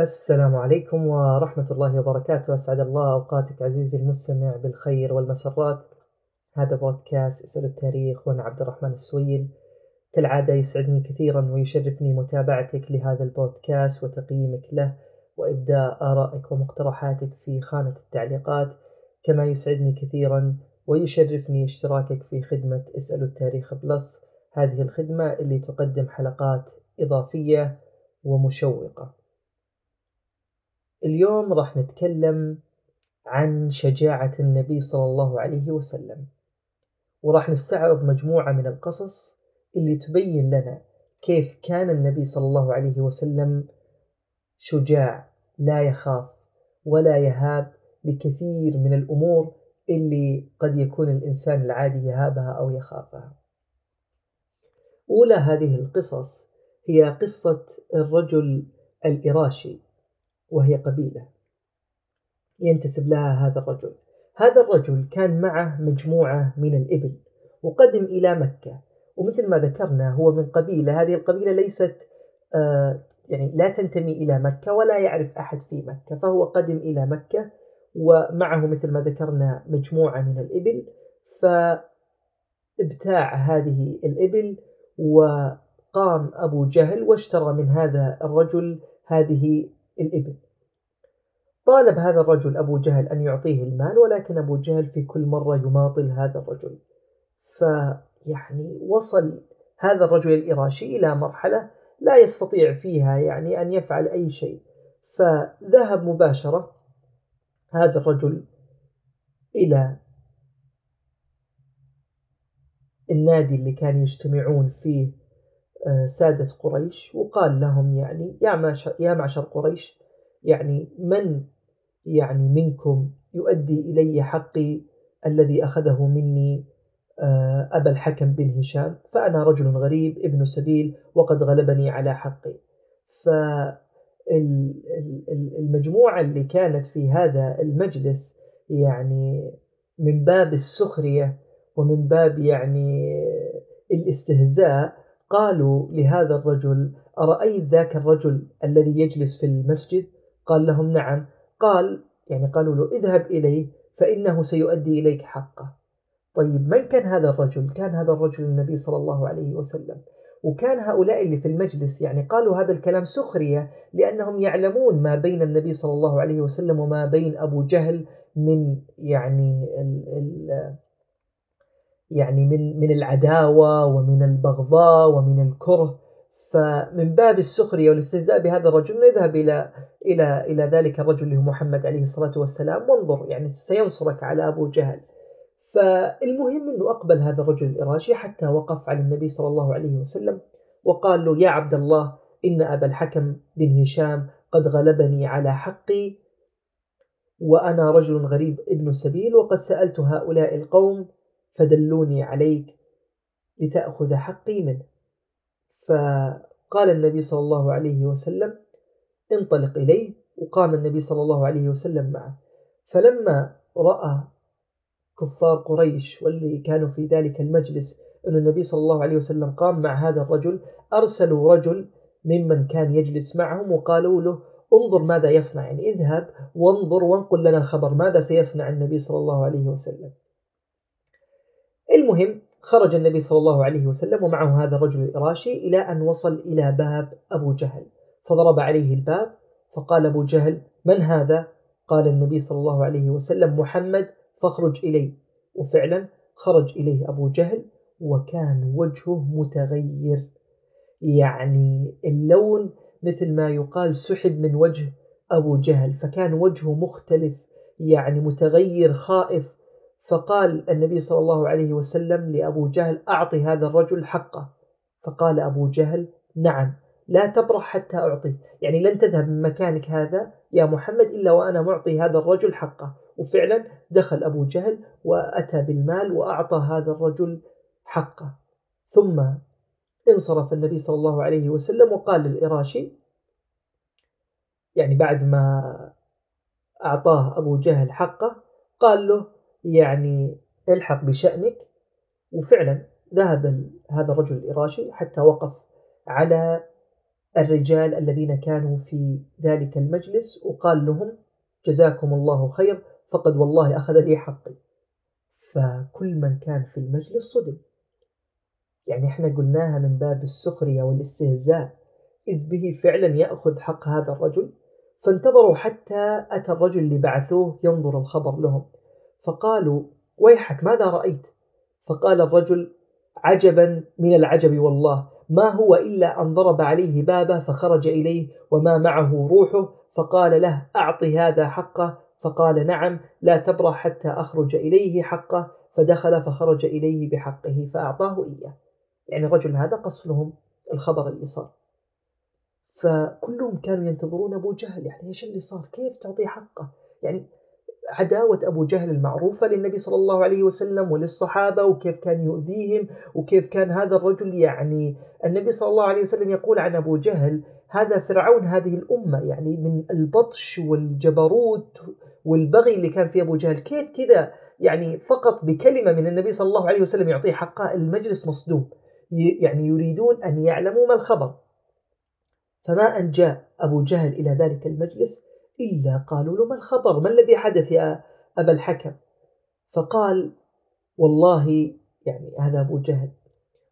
السلام عليكم ورحمة الله وبركاته. أسعد الله أوقاتك عزيزي المستمع بالخير والمسرات. هذا بودكاست اسأل التاريخ وأنا عبد الرحمن السويل. كالعادة يسعدني كثيرا ويشرفني متابعتك لهذا البودكاست وتقييمك له وإبداء آرائك ومقترحاتك في خانة التعليقات. كما يسعدني كثيرا ويشرفني اشتراكك في خدمة اسأل التاريخ Plus. هذه الخدمة اللي تقدم حلقات إضافية ومشوقة. اليوم راح نتكلم عن شجاعة النبي صلى الله عليه وسلم. وراح نستعرض مجموعة من القصص اللي تبين لنا كيف كان النبي صلى الله عليه وسلم شجاع لا يخاف ولا يهاب لكثير من الأمور اللي قد يكون الإنسان العادي يهابها أو يخافها. أولى هذه القصص هي قصة الرجل الإراشي. وهي قبيلة. ينتسب لها هذا الرجل. هذا الرجل كان معه مجموعة من الإبل وقدم إلى مكة. ومثل ما ذكرنا هو من قبيلة. هذه القبيلة ليست آه يعني لا تنتمي إلى مكة ولا يعرف أحد في مكة فهو قدم إلى مكة ومعه مثل ما ذكرنا مجموعة من الإبل. فابتاع هذه الإبل وقام أبو جهل واشترى من هذا الرجل هذه الإبل. طالب هذا الرجل أبو جهل أن يعطيه المال ولكن أبو جهل في كل مرة يماطل هذا الرجل. فيعني وصل هذا الرجل الإراشي إلى مرحلة لا يستطيع فيها يعني أن يفعل أي شيء. فذهب مباشرة هذا الرجل إلى النادي اللي كان يجتمعون فيه آه، سادة قريش وقال لهم يعني يا معشر قريش يعني من يعني منكم يؤدي إلي حقي الذي أخذه مني آه، أبا الحكم بن هشام. فأنا رجل غريب ابن سبيل وقد غلبني على حقي. فالمجموعة اللي كانت في هذا المجلس يعني من باب السخرية ومن باب يعني الاستهزاء قالوا لهذا الرجل أرأيت ذاك الرجل الذي يجلس في المسجد؟ قال لهم نعم. قال يعني قالوا له اذهب إليه فإنه سيؤدي إليك حقه. طيب من كان هذا الرجل؟ كان هذا الرجل النبي صلى الله عليه وسلم. وكان هؤلاء اللي في المجلس يعني قالوا هذا الكلام سخرية لأنهم يعلمون ما بين النبي صلى الله عليه وسلم وما بين أبو جهل من يعني ال ال يعني من من العداوة ومن البغضاء ومن الكره. فمن باب السخرية والاستهزاء بهذا الرجل نذهب إلى إلى إلى ذلك الرجل اللي هو محمد عليه الصلاة والسلام. وانظر يعني سينصرك على أبو جهل. فالمهم أنه أقبل هذا الرجل الإراشي حتى وقف على النبي صلى الله عليه وسلم وقال له يا عبد الله إن أبا الحكم بن هشام قد غلبني على حقي وأنا رجل غريب ابن سبيل وقد سألت هؤلاء القوم فدلوني عليك لتأخذ حقي منه. فقال النبي صلى الله عليه وسلم انطلق إليه وقام النبي صلى الله عليه وسلم معه. فلما رأى كفار قريش واللي كانوا في ذلك المجلس أن النبي صلى الله عليه وسلم قام مع هذا الرجل أرسلوا رجل ممن كان يجلس معهم وقالوا له انظر ماذا يصنع يعني اذهب وانظر وانقل لنا الخبر ماذا سيصنع النبي صلى الله عليه وسلم. المهم خرج النبي صلى الله عليه وسلم ومعه هذا الرجل الإراشي إلى أن وصل إلى باب أبو جهل. فضرب عليه الباب فقال أبو جهل من هذا؟ قال النبي صلى الله عليه وسلم محمد فاخرج إلي. وفعلا خرج إليه أبو جهل وكان وجهه متغير. يعني اللون مثل ما يقال سحب من وجه أبو جهل فكان وجهه مختلف يعني متغير خائف فقال النبي صلى الله عليه وسلم لأبو جهل أعطي هذا الرجل حقه. فقال أبو جهل نعم لا تبرح حتى أعطي يعني لن تذهب من مكانك هذا يا محمد إلا وأنا معطي هذا الرجل حقه. وفعلا دخل أبو جهل وأتى بالمال وأعطى هذا الرجل حقه. ثم انصرف النبي صلى الله عليه وسلم وقال للإراشي يعني بعد ما أعطاه أبو جهل حقه قال له يعني الحق بشأنك. وفعلا ذهب هذا الرجل الإراشي حتى وقف على الرجال الذين كانوا في ذلك المجلس وقال لهم جزاكم الله خير فقد والله أخذ لي حقي. فكل من كان في المجلس صدم. يعني إحنا قلناها من باب السخرية والاستهزاء إذ به فعلا يأخذ حق هذا الرجل. فانتظروا حتى أتى الرجل اللي بعثوه ينظر الخبر لهم. فقالوا ويحك ماذا رأيت؟ فقال الرجل عجبا من العجب والله ما هو إلا أن ضرب عليه بابه فخرج إليه وما معه روحه فقال له أعط هذا حقه. فقال نعم لا تبرح حتى أخرج إليه حقه. فدخل فخرج إليه بحقه فأعطاه إياه. يعني الرجل هذا قص لهم الخبر اللي صار. فكلهم كانوا ينتظرون أبو جهل يعني إيش اللي صار؟ كيف تعطيه حقه؟ يعني عداوة أبو جهل المعروفة للنبي صلى الله عليه وسلم وللصحابة وكيف كان يؤذيهم وكيف كان هذا الرجل يعني النبي صلى الله عليه وسلم يقول عن أبو جهل هذا فرعون هذه الأمة يعني من البطش والجبروت والبغي اللي كان في أبو جهل كيف كذا يعني فقط بكلمة من النبي صلى الله عليه وسلم يعطيه حقه المجلس مصدوم يعني يريدون أن يعلموا ما الخبر فما أن جاء أبو جهل إلى ذلك المجلس إلا قالوا له ما الخبر؟ ما الذي حدث يا أبا الحكم؟ فقال والله يعني هذا أبو جهل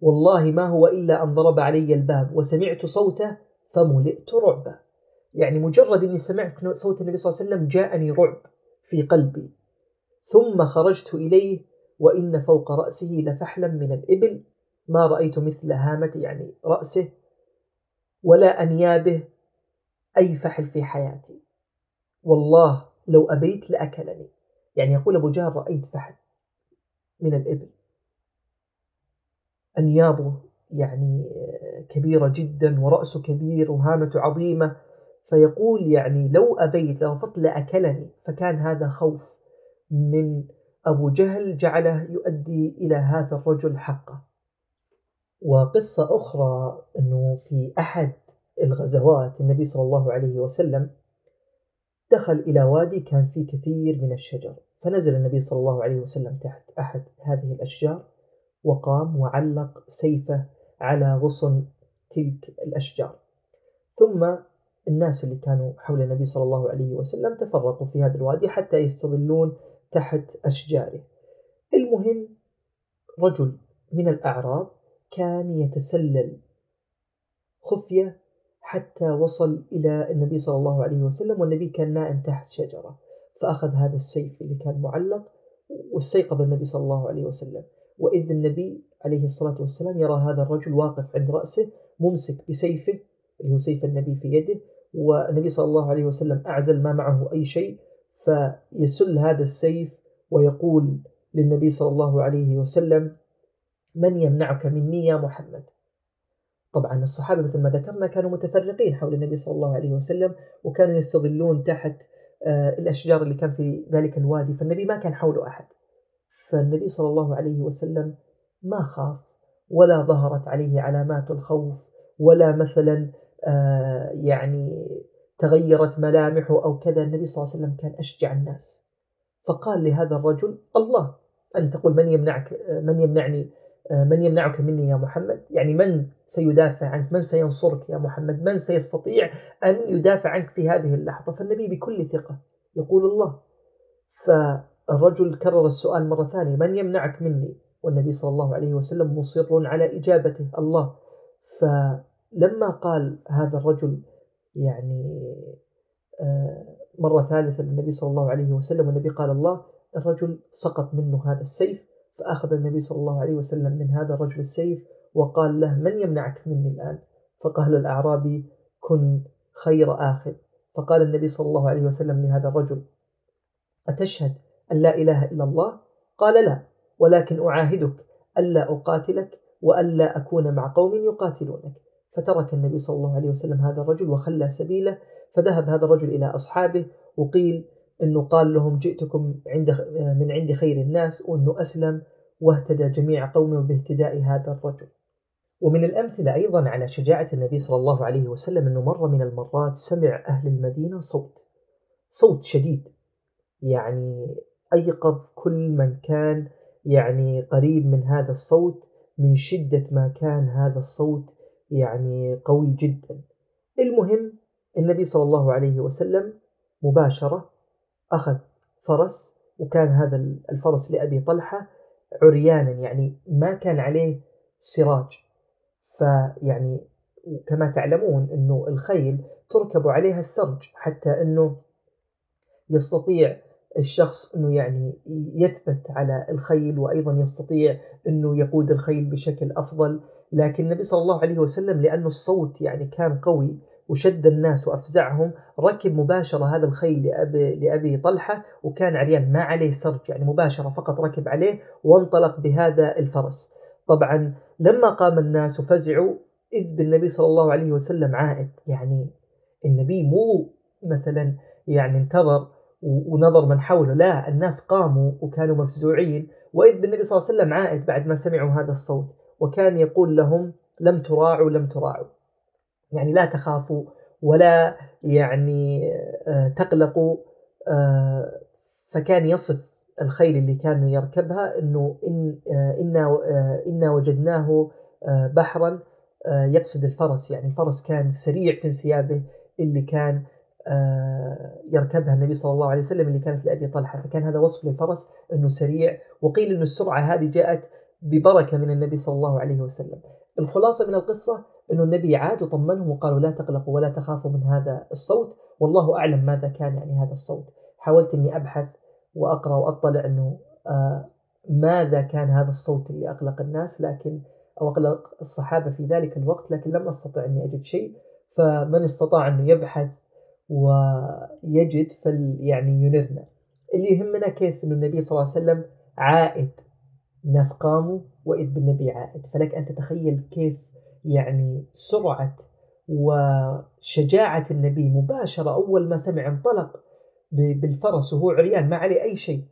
والله ما هو إلا أن ضرب علي الباب وسمعت صوته فملئت رعبا يعني مجرد أني سمعت صوت النبي صلى الله عليه وسلم جاءني رعب في قلبي. ثم خرجت إليه وإن فوق رأسه لفحلا من الإبل. ما رأيت مثل هامة يعني رأسه ولا أنيابه أي فحل في حياتي. والله لو أبيت لأكلني. يعني يقول أبو جهل رأيت فحل من الإبل. أنيابه يعني كبيرة جدا ورأسه كبير وهامته عظيمة. فيقول يعني لو أبيت لرفضت لأكلني فكان هذا خوف من أبو جهل جعله يؤدي إلى هذا الرجل حقه. وقصة أخرى أنه في أحد الغزوات النبي صلى الله عليه وسلم دخل إلى وادي كان فيه كثير من الشجر فنزل النبي صلى الله عليه وسلم تحت أحد هذه الأشجار وقام وعلق سيفه على غصن تلك الأشجار. ثم الناس اللي كانوا حول النبي صلى الله عليه وسلم تفرقوا في هذا الوادي حتى يستظلون تحت أشجاره. المهم رجل من الأعراب كان يتسلل خفية حتى وصل إلى النبي صلى الله عليه وسلم والنبي كان نائم تحت شجرة فأخذ هذا السيف اللي كان معلق واستيقظ النبي صلى الله عليه وسلم. وإذ النبي عليه الصلاة والسلام يرى هذا الرجل واقف عند رأسه ممسك بسيفه اللي هو سيف النبي في يده والنبي صلى الله عليه وسلم أعزل ما معه أي شيء فيسل هذا السيف ويقول للنبي صلى الله عليه وسلم من يمنعك مني يا محمد؟ طبعا الصحابة مثل ما ذكرنا كانوا متفرقين حول النبي صلى الله عليه وسلم وكانوا يستظلون تحت آه، الأشجار اللي كان في ذلك الوادي فالنبي ما كان حوله أحد. فالنبي صلى الله عليه وسلم ما خاف ولا ظهرت عليه علامات الخوف ولا مثلا آه، يعني تغيرت ملامحه أو كذا. النبي صلى الله عليه وسلم كان أشجع الناس. فقال لهذا الرجل الله أن تقول من يمنعك آه، من يمنعني من يمنعك مني يا محمد؟ يعني من سيدافع عنك؟ من سينصرك يا محمد؟ من سيستطيع أن يدافع عنك في هذه اللحظة؟ فالنبي بكل ثقة يقول الله. فالرجل كرر السؤال مرة ثانية من يمنعك مني؟ والنبي صلى الله عليه وسلم مصر على إجابته الله. فلما قال هذا الرجل يعني آه، مرة ثالثة للنبي صلى الله عليه وسلم والنبي قال الله الرجل سقط منه هذا السيف فأخذ النبي صلى الله عليه وسلم من هذا الرجل السيف وقال له من يمنعك مني الآن؟ فقال الأعرابي كن خير آخذ فقال النبي صلى الله عليه وسلم لهذا الرجل أتشهد أن لا إله إلا الله؟ قال لا ولكن أعاهدك ألا أقاتلك وألا أكون مع قوم يقاتلونك. فترك النبي صلى الله عليه وسلم هذا الرجل وخلى سبيله فذهب هذا الرجل إلى أصحابه وقيل أنه قال لهم جئتكم عند من عند خير الناس وأنه أسلم واهتدى جميع قومه باهتداء هذا الرجل. ومن الأمثلة أيضا على شجاعة النبي صلى الله عليه وسلم أنه مرة من المرات سمع أهل المدينة صوت صوت شديد. يعني أيقظ كل من كان يعني قريب من هذا الصوت من شدة ما كان هذا الصوت يعني قوي جدا. المهم النبي صلى الله عليه وسلم مباشرة أخذ فرس وكان هذا الفرس لأبي طلحة عريانا يعني ما كان عليه سراج. فيعني كما تعلمون أنه الخيل تركب عليها السرج حتى أنه يستطيع الشخص أنه يعني يثبت على الخيل وأيضا يستطيع أنه يقود الخيل بشكل أفضل. لكن النبي صلى الله عليه وسلم لأنه الصوت يعني كان قوي وشد الناس وأفزعهم ركب مباشرة هذا الخيل لأبي, لأبي طلحة وكان عريان ما عليه سرج يعني مباشرة فقط ركب عليه وانطلق بهذا الفرس. طبعا لما قام الناس وفزعوا إذ بالنبي صلى الله عليه وسلم عائد. يعني النبي مو مثلا يعني انتظر ونظر من حوله لا الناس قاموا وكانوا مفزوعين. وإذ بالنبي صلى الله عليه وسلم عائد بعد ما سمعوا هذا الصوت وكان يقول لهم لم تراعوا لم تراعوا. يعني لا تخافوا ولا يعني آه، تقلقوا آه، فكان يصف الخيل اللي كان يركبها إنه إن آه، إنا إنا وجدناه بحرا يقصد الفرس. يعني الفرس كان سريع في انسيابه اللي كان يركبها النبي صلى الله عليه وسلم اللي كانت لأبي طلحة. فكان هذا وصف للفرس أنه سريع وقيل أن السرعة هذه جاءت ببركة من النبي صلى الله عليه وسلم. الخلاصة من القصة أنه النبي عاد وطمنهم وقالوا لا تقلقوا ولا تخافوا من هذا الصوت. والله أعلم ماذا كان يعني هذا الصوت. حاولت أني أبحث وأقرأ وأطلع أنه آه ماذا كان هذا الصوت اللي أقلق الناس لكن أو أقلق الصحابة في ذلك الوقت لكن لم أستطع أني أجد شيء. فمن استطاع أنه يبحث ويجد فل يعني ينرنا. اللي يهمنا كيف أنه النبي صلى الله عليه وسلم عائد. الناس قاموا وإذ بالنبي عائد. فلك أن تتخيل كيف يعني سرعة وشجاعة النبي مباشرة أول ما سمع انطلق بالفرس وهو عريان ما عليه أي شيء.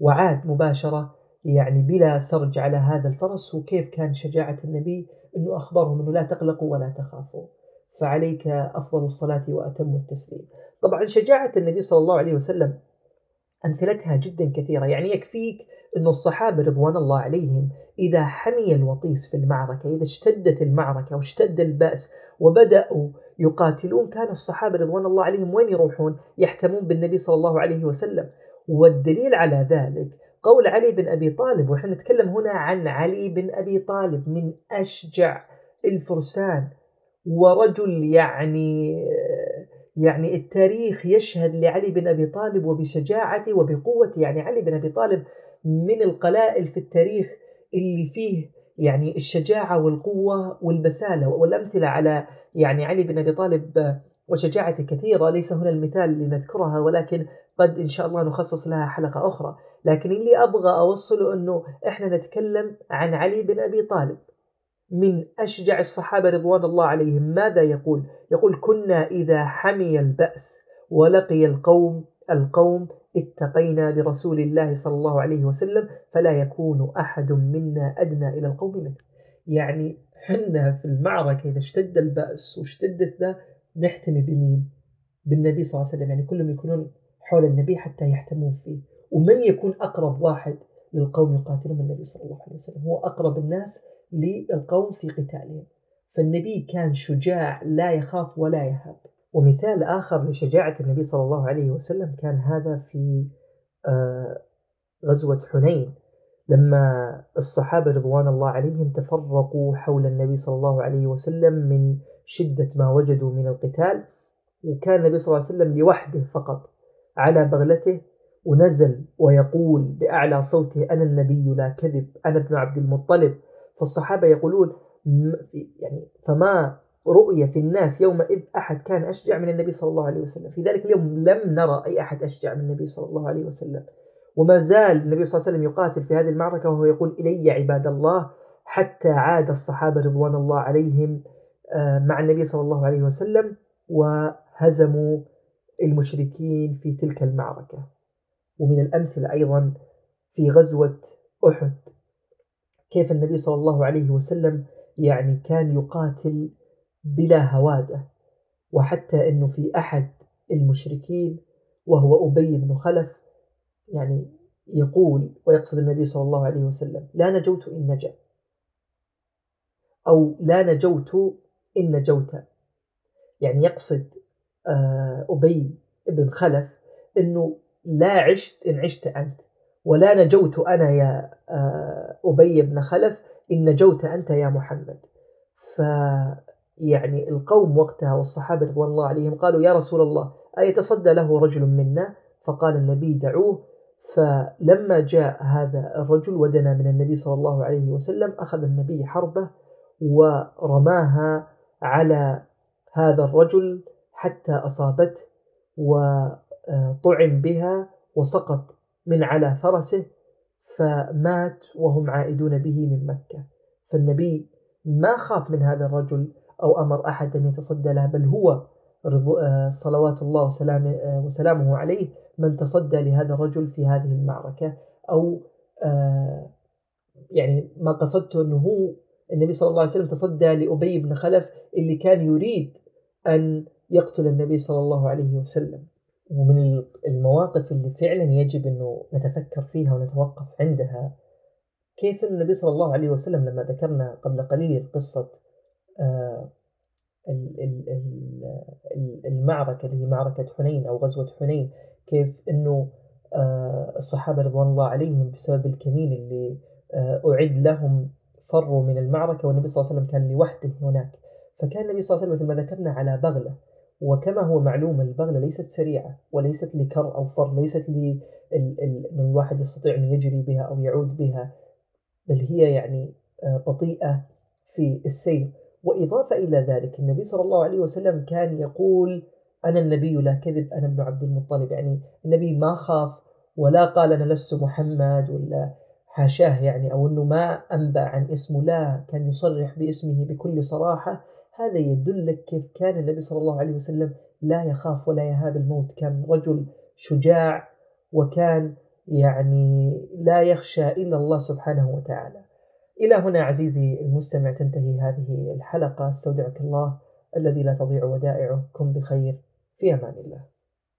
وعاد مباشرة يعني بلا سرج على هذا الفرس وكيف كان شجاعة النبي أنه أخبرهم أنه لا تقلقوا ولا تخافوا. فعليك أفضل الصلاة وأتم التسليم. طبعا شجاعة النبي صلى الله عليه وسلم أمثلتها جدا كثيرة. يعني يكفيك أن الصحابة رضوان الله عليهم إذا حمي الوطيس في المعركة إذا اشتدت المعركة واشتد البأس وبدأوا يقاتلون كان الصحابة رضوان الله عليهم وين يروحون؟ يحتمون بالنبي صلى الله عليه وسلم. والدليل على ذلك قول علي بن أبي طالب ونحن نتكلم هنا عن علي بن أبي طالب من أشجع الفرسان. ورجل يعني يعني التاريخ يشهد لعلي بن أبي طالب وبشجاعته وبقوته. يعني علي بن أبي طالب من القلائل في التاريخ اللي فيه يعني الشجاعة والقوة والبسالة والأمثلة على يعني علي بن أبي طالب وشجاعته كثيرة. ليس هنا المثال لنذكرها ولكن قد إن شاء الله نخصص لها حلقة أخرى. لكن اللي أبغى أوصله أنه إحنا نتكلم عن علي بن أبي طالب من أشجع الصحابة رضوان الله عليهم. ماذا يقول؟ يقول كنا إذا حمي البأس ولقي القوم القوم اتقينا برسول الله صلى الله عليه وسلم فلا يكون أحد منا أدنى إلى القوم منه. يعني حنا في المعركة إذا اشتد البأس واشتدت ذا نحتمي بمين؟ بالنبي صلى الله عليه وسلم. يعني كلهم يكونون حول النبي حتى يحتمون فيه. ومن يكون أقرب واحد للقوم يقاتلهم النبي صلى الله عليه وسلم؟ هو أقرب الناس للقوم في قتالهم. فالنبي كان شجاع لا يخاف ولا يهاب. ومثال آخر لشجاعة النبي صلى الله عليه وسلم كان هذا في آه، غزوة حنين لما الصحابة رضوان الله عليهم تفرقوا حول النبي صلى الله عليه وسلم من شدة ما وجدوا من القتال وكان النبي صلى الله عليه وسلم لوحده فقط على بغلته ونزل ويقول بأعلى صوته أنا النبي لا كذب أنا ابن عبد المطلب. فالصحابة يقولون يعني فما رؤية في الناس يومئذ أحد كان أشجع من النبي صلى الله عليه وسلم. في ذلك اليوم لم نرى أي أحد أشجع من النبي صلى الله عليه وسلم. وما زال النبي صلى الله عليه وسلم يقاتل في هذه المعركة وهو يقول إلي عباد الله حتى عاد الصحابة رضوان الله عليهم آه، مع النبي صلى الله عليه وسلم وهزموا المشركين في تلك المعركة. ومن الأمثلة أيضا في غزوة أحد. كيف النبي صلى الله عليه وسلم يعني كان يقاتل بلا هوادة وحتى إنه في أحد المشركين وهو أبي بن خلف يعني يقول ويقصد النبي صلى الله عليه وسلم لا نجوت إن نجا أو لا نجوت إن نجوت يعني يقصد آه، أبي بن خلف أنه لا عشت إن عشت أنت ولا نجوت أنا يا آه، أبي بن خلف إن نجوت أنت يا محمد ف يعني القوم وقتها والصحابة رضوان الله عليهم قالوا يا رسول الله أيتصدى له رجل منا؟ فقال النبي دعوه. فلما جاء هذا الرجل ودنا من النبي صلى الله عليه وسلم أخذ النبي حربة ورماها على هذا الرجل حتى أصابته وطعن بها وسقط من على فرسه فمات وهم عائدون به من مكة. فالنبي ما خاف من هذا الرجل أو أمر أحد أن يتصدى له بل هو صلوات الله وسلامه, وسلامه عليه من تصدى لهذا الرجل في هذه المعركة. أو يعني ما قصدته أنه هو النبي صلى الله عليه وسلم تصدى لأبي بن خلف اللي كان يريد أن يقتل النبي صلى الله عليه وسلم. ومن المواقف اللي فعلا يجب أنه نتفكر فيها ونتوقف عندها كيف النبي صلى الله عليه وسلم لما ذكرنا قبل قليل قصة آه، المعركة اللي هي معركة حنين أو غزوة حنين كيف أنه آه، الصحابة رضوان الله عليهم بسبب الكمين اللي آه، أعد لهم فروا من المعركة والنبي صلى الله عليه وسلم كان لوحده هناك. فكان النبي صلى الله عليه وسلم مثل ما ذكرنا على بغلة. وكما هو معلوم البغلة ليست سريعة وليست لكر أو فر ليست لأن الواحد يستطيع أن يجري بها أو يعود بها بل هي يعني آه، بطيئة في السير. وإضافة إلى ذلك النبي صلى الله عليه وسلم كان يقول أنا النبي لا كذب أنا ابن عبد المطلب. يعني النبي ما خاف ولا قال أنا لست محمد ولا حاشاه يعني أو أنه ما أنبأ عن اسمه لا كان يصرح باسمه بكل صراحة. هذا يدلك كيف كان النبي صلى الله عليه وسلم لا يخاف ولا يهاب الموت. كان رجل شجاع وكان يعني لا يخشى إلا الله سبحانه وتعالى. إلى هنا عزيزي المستمع تنتهي هذه الحلقة. استودعك الله الذي لا تضيع ودائعه كن بخير. في أمان الله.